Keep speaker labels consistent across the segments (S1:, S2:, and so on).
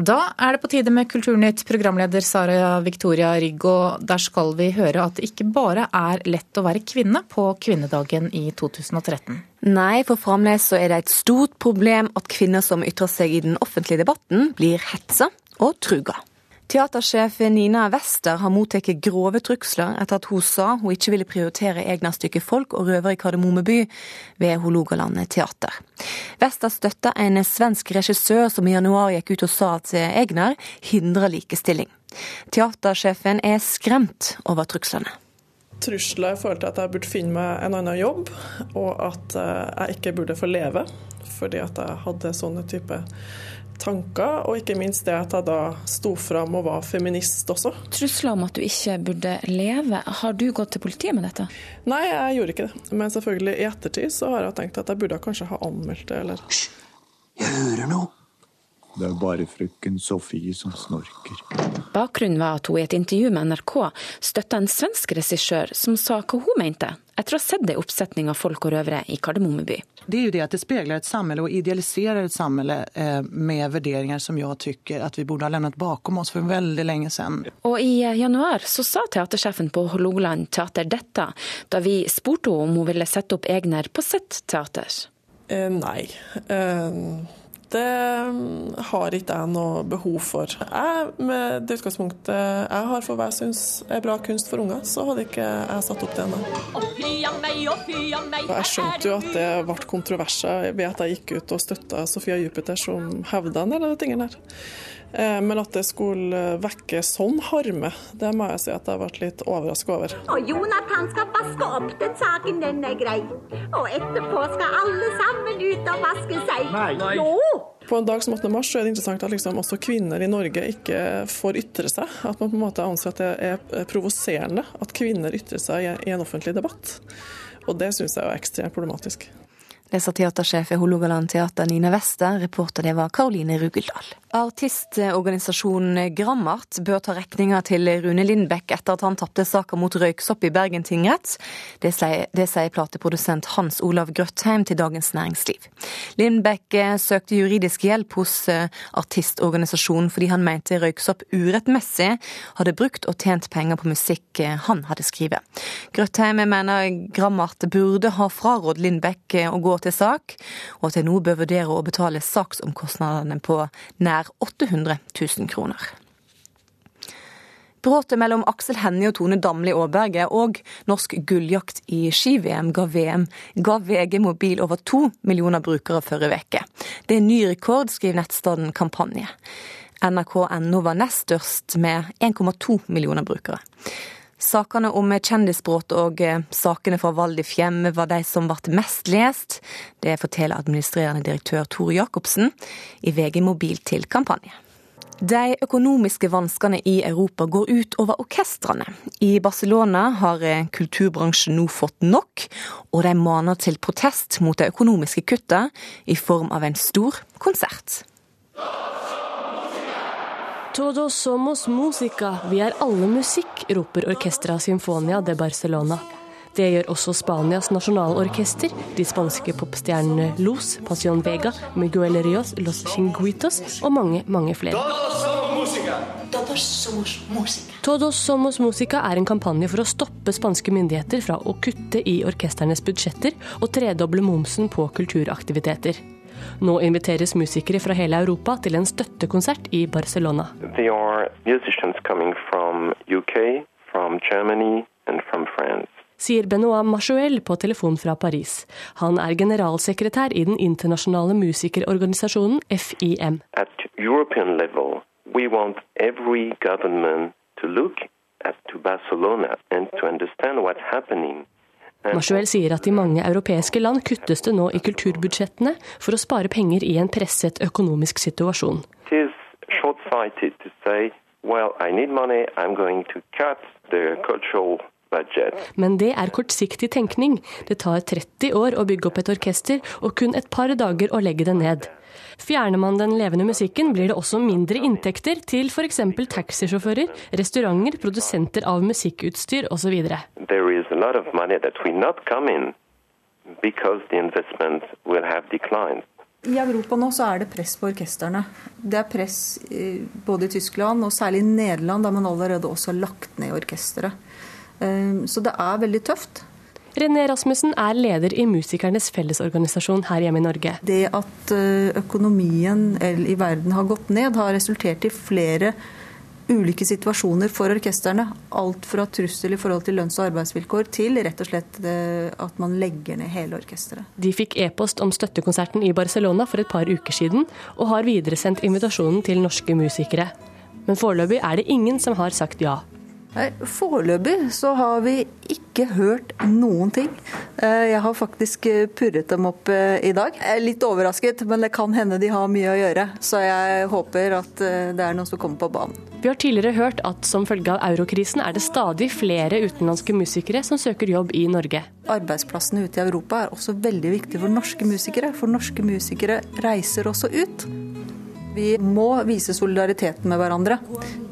S1: Da er det på tide med Kulturnytt, programleder Sara Victoria Rygg. Og der skal vi høre at det ikke bare er lett å være kvinne på kvinnedagen i 2013.
S2: Nei, for fremdeles er det et stort problem at kvinner som ytrer seg i den offentlige debatten, blir hetsa og truga. Teatersjef Nina Wester har mottatt grove trusler etter at hun sa hun ikke ville prioritere egne stykker Folk og røver i Kardemomme by ved Hålogaland teater. Wester støtter en svensk regissør som i januar gikk ut og sa at Egnar hindrer likestilling. Teatersjefen er skremt over truslene
S3: trusler i forhold at jeg burde finne meg en annen jobb, og at eh, jeg ikke burde få leve fordi at jeg hadde sånne type tanker, og ikke minst det at jeg da sto fram og var feminist også.
S4: Trusler om at du ikke burde leve. Har du gått til politiet med dette?
S3: Nei, jeg gjorde ikke det. Men selvfølgelig i ettertid så har jeg tenkt at jeg burde kanskje ha anmeldt det, eller
S5: Hysj! Jeg hører noe!
S6: Det er bare frøken Sofie som snorker.
S4: Bakgrunnen var at hun i et intervju med NRK støtta en svensk regissør som sa hva hun mente, etter å ha sett ei oppsetning av Folk og røvere i Kardemomme by.
S7: Det er jo det at det speiler et samfunn og idealiserer et samfunn eh, med vurderinger som jeg syns at vi burde ha levnet bakom oss for veldig lenge siden.
S4: Og i januar så sa teatersjefen på Hålogaland teater dette, da vi spurte henne om hun ville sette opp Egner på sitt teater.
S3: Eh, nei. Eh det mm, har ikke jeg noe behov for. Jeg, med det utgangspunktet jeg har for hva jeg syns er bra kunst for unger, så hadde ikke jeg satt opp det ennå. Jeg skjønte jo at det ble kontroverser ved at jeg gikk ut og støtta Sofia Jupiter, som hevda en del av de tingene her. Eh, men at det skulle vekke sånn harme, det må jeg si at jeg ble litt overraska over.
S8: Og Jonathan skal vaske opp den saken, den er grei. Og etterpå skal alle sammen ut og vaske seg.
S3: Nei. Nei. Jo! På en dag som 8. mars så er det interessant at liksom også kvinner i Norge ikke får ytre seg. At man på en måte anser at det er provoserende at kvinner ytrer seg i en offentlig debatt. Og det syns jeg er ekstremt problematisk.
S2: Det sa teatersjef i Hålogaland Teater Nina Wester, reporter det var Karoline Rugeldal. Artistorganisasjonen Grammart bør ta regninga til Rune Lindbekk etter at han tapte saka mot røyksopp i Bergen tingrett. Det sier, det sier plateprodusent Hans Olav Grøttheim til Dagens Næringsliv. Lindbekk eh, søkte juridisk hjelp hos eh, artistorganisasjonen fordi han mente røyksopp urettmessig hadde brukt og tjent penger på musikk eh, han hadde skrevet. Grøttheim mener Grammart burde ha frarådd Lindbekk å gå til sak, og at de nå bør vurdere å betale saksomkostnadene på nær nær 800 000 kroner. Bråtet mellom Aksel Hennie og Tone Damli Aaberge og norsk gulljakt i ski-VM ga, ga VG Mobil over to millioner brukere forrige uke. Det er ny rekord, skriver nettstedet Kampanje. NRK.no var nest størst med 1,2 millioner brukere. Sakene om kjendisbrudd og eh, sakene fra Valdi Fjemme var de som ble mest lest. Det forteller administrerende direktør Tore Jacobsen i VG Mobil til kampanje. De økonomiske vanskene i Europa går ut over orkestrene. I Barcelona har eh, kulturbransjen nå fått nok, og de maner til protest mot de økonomiske kuttene i form av en stor konsert.
S9: Todos somos musica, vi er alle musikk, roper Orkestra Sinfonia de Barcelona. Det gjør også Spanias nasjonalorkester, de spanske popstjernene Los, Pasión Vega, Miguel Rios, Los Chinguitos og mange, mange flere. Todos somos musica. Todos somos musica er en kampanje for å stoppe spanske myndigheter fra å kutte i orkestrenes budsjetter og tredoble momsen på kulturaktiviteter. Nå inviteres musikere fra hele Europa til en støttekonsert i Barcelona. UK, Germany, Sier Benoit Machuel på telefon fra Paris. Han er generalsekretær i den internasjonale musikerorganisasjonen FIM. At European level, we want every government to look at to Barcelona and to understand what's happening Marsuel sier at i mange europeiske land kuttes det nå i kulturbudsjettene for å spare penger i en presset økonomisk situasjon. Men det er kortsiktig tenkning. Det tar 30 år å bygge opp et orkester, og kun et par dager å legge det ned. Fjerner man den levende musikken, blir det også mindre inntekter til f.eks. taxisjåfører, restauranter, produsenter av musikkutstyr osv.
S10: I Europa nå så er det press på orkestrene. Det er press både i Tyskland og særlig i Nederland, der man allerede også har lagt ned orkesteret. Så det er veldig tøft.
S9: René Rasmussen er leder i Musikernes Fellesorganisasjon her hjemme i Norge.
S10: Det at økonomien i verden har gått ned, har resultert i flere ulike situasjoner for orkestrene. Alt fra trussel i forhold til lønns- og arbeidsvilkår til rett og slett eh, at man legger ned hele orkesteret.
S9: De fikk e-post om støttekonserten i Barcelona for et par uker siden, og har videresendt invitasjonen til norske musikere. Men foreløpig er det ingen som har sagt ja.
S10: Foreløpig så har vi ikke hørt noen ting. Eh, jeg har faktisk eh, purret dem opp eh, i dag. Jeg er litt overrasket, men det kan hende de har mye å gjøre. Så jeg håper at det er noen som kommer på banen.
S9: Vi har tidligere hørt at som følge av eurokrisen er det stadig flere utenlandske musikere som søker jobb i Norge.
S10: Arbeidsplassene ute i Europa er også veldig viktige for norske musikere, for norske musikere reiser også ut. Vi må vise solidariteten med hverandre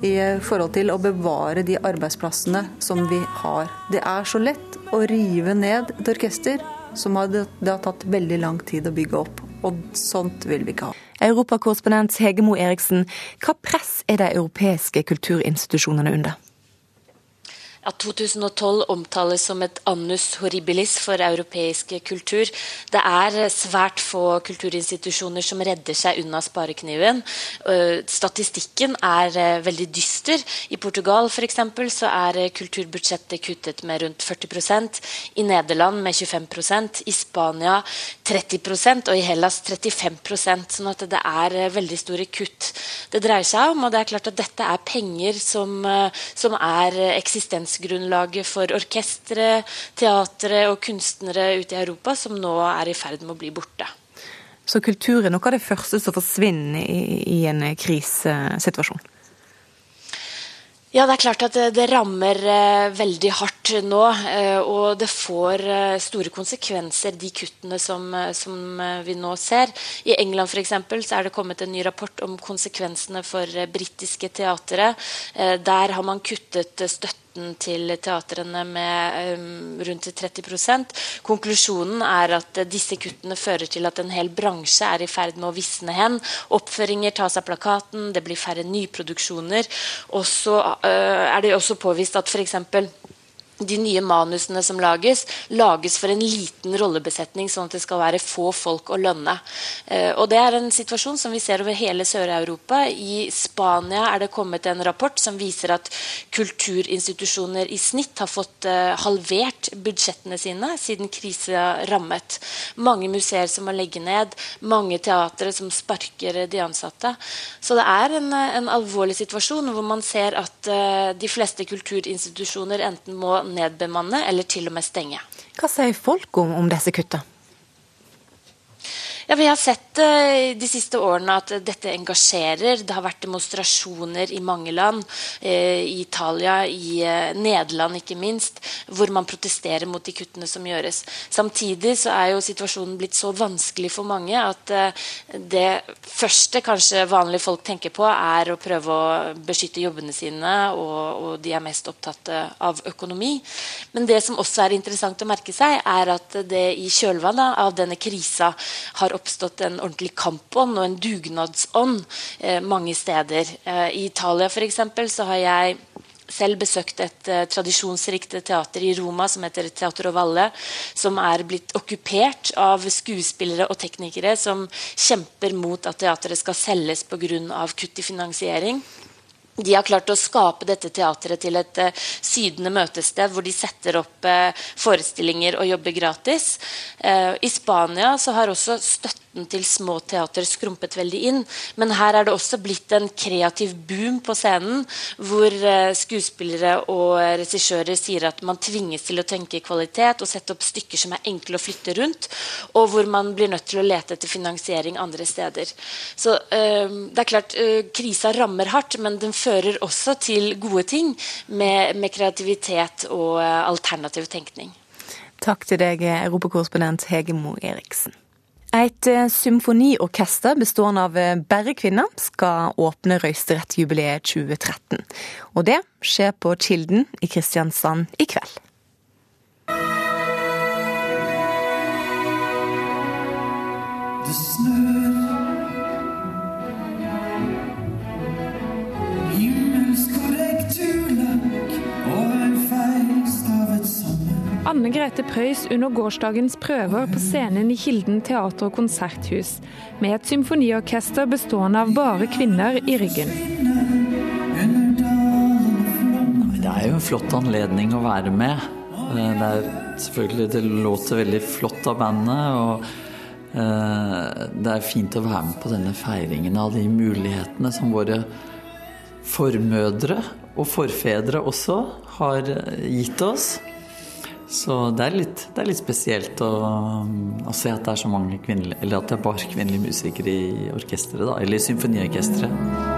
S10: i forhold til å bevare de arbeidsplassene som vi har. Det er så lett å rive ned et orkester som det har tatt veldig lang tid å bygge opp. Og sånt vil vi ikke ha.
S2: Europakorrespondent Hegemo Eriksen, hva press er de europeiske kulturinstitusjonene under?
S11: Ja, 2012 omtales som et annus horribilis for europeisk kultur. Det er svært få kulturinstitusjoner som redder seg unna sparekniven. Statistikken er eh, veldig dyster. I Portugal for eksempel, så er kulturbudsjettet kuttet med rundt 40% I Nederland med 25% i Spania 30% og i Hellas 35% sånn at det er eh, veldig store kutt det dreier seg om. Og det er klart at dette er penger som, eh, som er eksistens livsgrunnlaget for orkestre, teatre og kunstnere ute i Europa, som nå er i ferd med å bli borte.
S2: Så kultur er noe av det første som forsvinner i, i en krisesituasjon?
S11: Ja, det er klart at det, det rammer eh, veldig hardt nå. Eh, og det får eh, store konsekvenser, de kuttene som, eh, som vi nå ser. I England for eksempel, så er det kommet en ny rapport om konsekvensene for britiske teatre. der har man kuttet støtte til teatrene med rundt 30% Konklusjonen er at disse kuttene fører til at en hel bransje er i ferd med å visne hen. Oppføringer tas av plakaten, det blir færre nyproduksjoner. Og så er det også påvist at f.eks de nye manusene som lages, lages for en liten rollebesetning, sånn at det skal være få folk å lønne. Eh, og Det er en situasjon som vi ser over hele Sør-Europa. I Spania er det kommet en rapport som viser at kulturinstitusjoner i snitt har fått eh, halvert budsjettene sine siden krisa rammet. Mange museer som må legge ned, mange teatre som sparker de ansatte. Så det er en, en alvorlig situasjon hvor man ser at de fleste kulturinstitusjoner enten må nedbemanne eller til og med stenge.
S2: Hva sier folk om, om disse kuttene?
S11: Ja, Vi har sett uh, de siste årene at dette engasjerer. Det har vært demonstrasjoner i mange land. Uh, I Italia, i uh, Nederland ikke minst, hvor man protesterer mot de kuttene som gjøres. Samtidig så er jo situasjonen blitt så vanskelig for mange at det første kanskje vanlige folk tenker på, er å prøve å beskytte jobbene sine, og, og de er mest opptatt av økonomi. Men det som også er interessant å merke seg, er at det i kjølvannet av denne krisa har oppstått en ordentlig kampånd og en dugnadsånd eh, mange steder. Eh, I Italia eksempel, så har jeg selv besøkt et uh, tradisjonsrikt teater i Roma som heter Teatro Valle, som er blitt okkupert av skuespillere og teknikere som kjemper mot at teatret skal selges pga. kutt i finansiering. De har klart å skape dette teatret til et uh, sydende møtested hvor de setter opp uh, forestillinger og jobber gratis. Uh, I Spania så har også støtten til små teater skrumpet veldig inn. Men her er det også blitt en kreativ boom på scenen, hvor skuespillere og regissører sier at man tvinges til å tenke kvalitet og sette opp stykker som er enkle å flytte rundt, og hvor man blir nødt til å lete etter finansiering andre steder. Så det er klart, Krisa rammer hardt, men den fører også til gode ting med, med kreativitet og øh, alternativ tenkning.
S2: Takk til deg, europakorrespondent Hege Mo Eriksen. Et eh, symfoniorkester bestående av eh, bare kvinner skal åpne Røysterett-jubileet 2013. Og det skjer på Kilden i Kristiansand i kveld.
S12: det snør.
S13: Anne Grete Preus under gårsdagens prøver på scenen i Kilden teater- og konserthus, med et symfoniorkester bestående av bare kvinner i ryggen.
S14: Det er jo en flott anledning å være med. Eh, Det er selvfølgelig Det låter veldig flott av bandet. og eh, Det er fint å være med på denne feiringen av de mulighetene som våre formødre og forfedre også har eh, gitt oss. Så det er litt, det er litt spesielt å, å se at det er så mange kvinnelige Eller at det er bare kvinnelige musikere i orkesteret, da. Eller i symfoniorkesteret.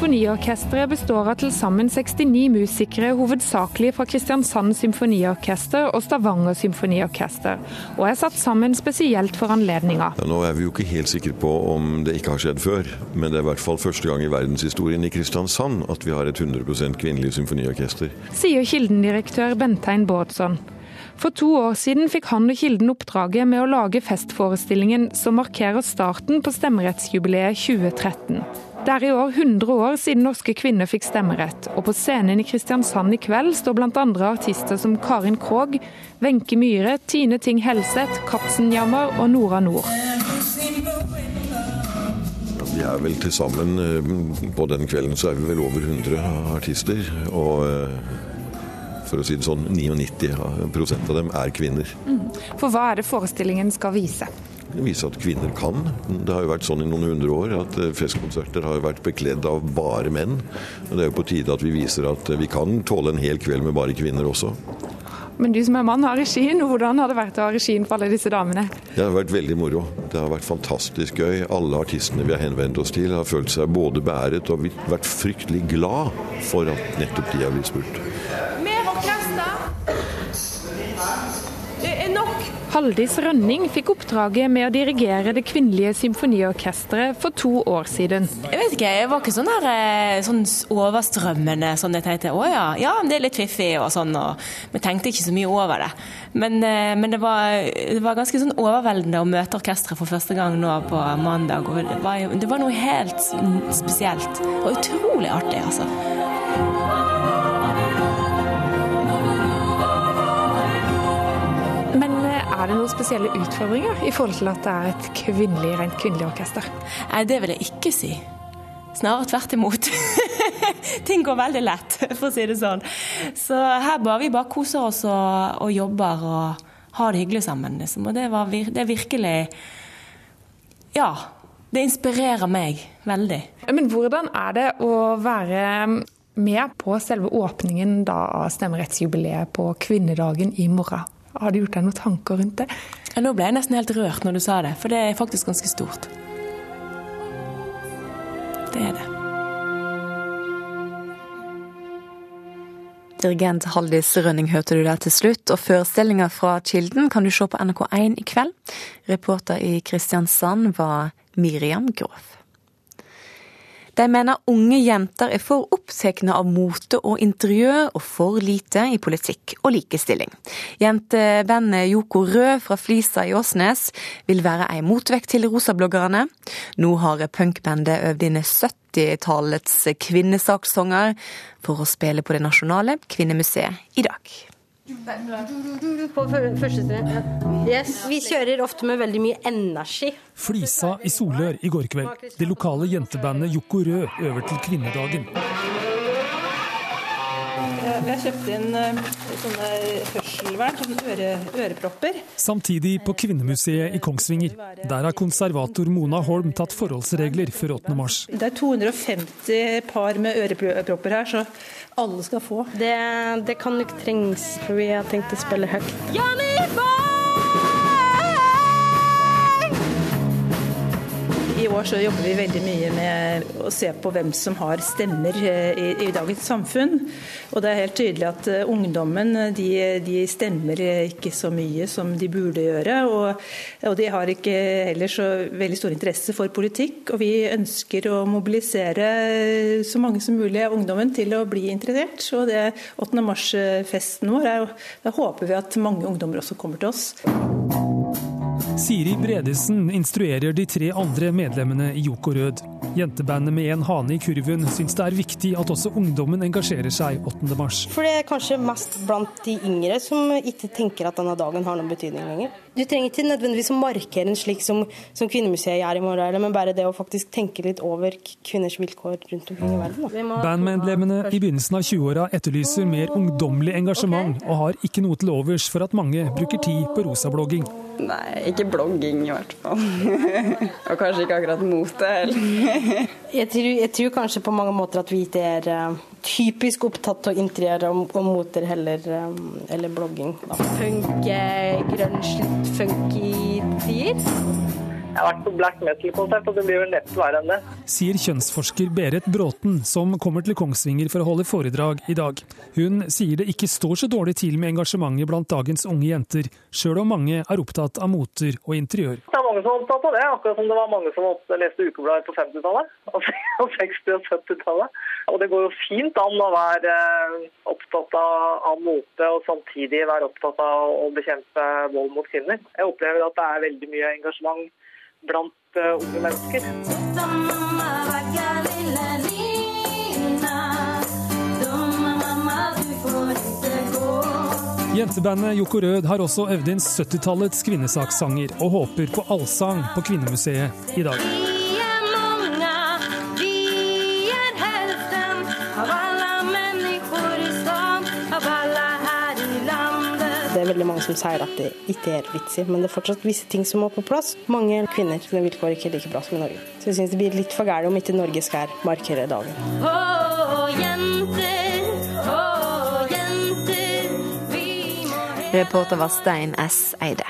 S13: Symfoniorkesteret består av til sammen 69 musikere, hovedsakelig fra Kristiansand Symfoniorkester og Stavanger Symfoniorkester, og er satt sammen spesielt for anledninga.
S15: Ja, nå er vi jo ikke helt sikre på om det ikke har skjedd før, men det er i hvert fall første gang i verdenshistorien i Kristiansand at vi har et 100% kvinnelig symfoniorkester.
S13: Sier Kilden-direktør Bentein Bårdsson. For to år siden fikk han og Kilden oppdraget med å lage festforestillingen som markerer starten på stemmerettsjubileet 2013. Det er i år 100 år siden norske kvinner fikk stemmerett, og på scenen i Kristiansand i kveld står bl.a. artister som Karin Krogh, Wenche Myhre, Tine Ting Helseth, Katzenjammer og Nora Nord.
S15: Vi er vel til sammen eh, På den kvelden så er vi vel over 100 artister. Og eh, for å si det sånn, 99% av dem er kvinner.
S13: For hva er det forestillingen skal vise?
S15: Det viser at kvinner kan. Det har jo vært sånn i noen hundre år at eh, festkonserter har vært bekledd av bare menn. Det er jo på tide at vi viser at eh, vi kan tåle en hel kveld med bare kvinner også.
S13: Men du som er mann har regien, hvordan har det vært å ha regien for alle disse damene?
S15: Det har vært veldig moro. Det har vært fantastisk gøy. Alle artistene vi har henvendt oss til, har følt seg både beæret og vært fryktelig glad for at nettopp de har blitt spurt.
S13: Mer orkester! Det er nok! Haldis Rønning fikk oppdraget med å dirigere det kvinnelige symfoniorkesteret for to år siden.
S16: Jeg vet ikke, jeg var ikke sånn her eh, sånn overstrømmende sånn jeg tenkte å ja, ja, det er litt fiffig og sånn, og vi tenkte ikke så mye over det. Men, eh, men det, var, det var ganske sånn overveldende å møte orkesteret for første gang nå på mandag. Det var, det var noe helt spesielt og utrolig artig, altså.
S13: Er det noen spesielle utfordringer i forhold til at det er et kvinnelig, rent kvinnelig orkester?
S16: Nei, det vil jeg ikke si. Snarere tvert imot. Ting går veldig lett, for å si det sånn. Så her bare vi bare koser oss og, og jobber og har det hyggelig sammen. Liksom. Og det, var, det er virkelig Ja. Det inspirerer meg veldig.
S13: Men hvordan er det å være med på selve åpningen da av stemmerettsjubileet på kvinnedagen i morgen? Har du gjort deg noen tanker rundt det?
S16: Ja, nå ble jeg nesten helt rørt når du sa det, for det er faktisk ganske stort. Det er det.
S2: Dirigent Haldis Rønning hørte du der til slutt, og forestillinga fra Kilden kan du se på NRK1 i kveld. Reporter i Kristiansand var Miriam Groff. De mener unge jenter er for opptatt av mote og interiør, og for lite i politikk og likestilling. Jentebandet Joko Rød fra Flisa i Åsnes vil være ei motvekt til rosabloggerne. Nå har punkbandet øvd inn 70-tallets kvinnesakssanger for å spille på Det nasjonale kvinnemuseet i dag.
S17: På første trinn. Yes. Vi kjører ofte med veldig mye energi.
S18: Flisa i Solør i går kveld. Det lokale jentebandet Joko Rød øver til kvinnedagen.
S19: Vi har kjøpt inn eh, sånne hørselvern, sånne øre, ørepropper.
S18: Samtidig på Kvinnemuseet i Kongsvinger. Der har konservator Mona Holm tatt forholdsregler før 8. mars.
S19: Det er 250 par med ørepropper her, så alle skal få.
S17: Det, det kan ikke trengs, for vi har tenkt å spille høyt.
S19: I år så jobber vi veldig mye med å se på hvem som har stemmer eh, i, i dagens samfunn. Og det er helt tydelig at eh, ungdommen de, de stemmer ikke så mye som de burde gjøre. Og, og de har ikke heller så veldig stor interesse for politikk. Og vi ønsker å mobilisere så mange som mulig av ungdommen til å bli interessert. Og det 8. mars-festen vår, er, da håper vi at mange ungdommer også kommer til oss.
S18: Siri Bredesen instruerer de tre andre medlemmene i Joko Rød. Jentebandet med en hane i kurven syns det er viktig at også ungdommen engasjerer seg 8. mars.
S17: For det er kanskje mest blant de yngre som ikke tenker at denne dagen har noen betydning lenger. Du trenger ikke nødvendigvis å markere en slik som, som Kvinnemuseet gjør i morgen, men bare det å faktisk tenke litt over kvinners vilkår rundt omkring i verden.
S18: Bandmedlemmene i begynnelsen av 20-åra etterlyser mer ungdommelig engasjement, og har ikke noe til overs for at mange bruker tid på rosablogging.
S20: Nei, ikke blogging i hvert fall. og kanskje ikke akkurat mote heller.
S17: Jeg tror, jeg tror kanskje på mange måter at vi ikke er uh, typisk opptatt av interiør og, og moter heller, um, eller blogging. Da. Punk, grønn, litt funky tider.
S21: Jeg har vært på black metal-konsert, og det blir vel neppe verre enn det.
S18: Sier kjønnsforsker Berit Bråten, som kommer til Kongsvinger for å holde foredrag i dag. Hun sier det ikke står så dårlig til med engasjementet blant dagens unge jenter, sjøl om mange er opptatt av moter og interiør.
S21: Det er mange som er opptatt av det, akkurat som det var mange som leste ukeblader på 50-tallet, og 60- og 70-tallet. Og det går jo fint an å være opptatt av, mote og samtidig være opptatt av å bekjempe vold mot kvinner. Jeg opplever at det er veldig mye engasjement blant uh, unge mennesker.
S18: Jentebandet Joko Rød har også øvd inn 70-tallets kvinnesakssanger, og håper på allsang på Kvinnemuseet i dag.
S17: Veldig mange som sier at det ikke er vitsig, men det er fortsatt visse ting som må på plass. Mange kvinner sine vilkår ikke like bra som i Norge. Så jeg syns det blir litt for gærent om ikke Norge skal markere dagen.
S12: Å, jenter, å, jenter, vi må
S2: Reporter var Stein S. Eide.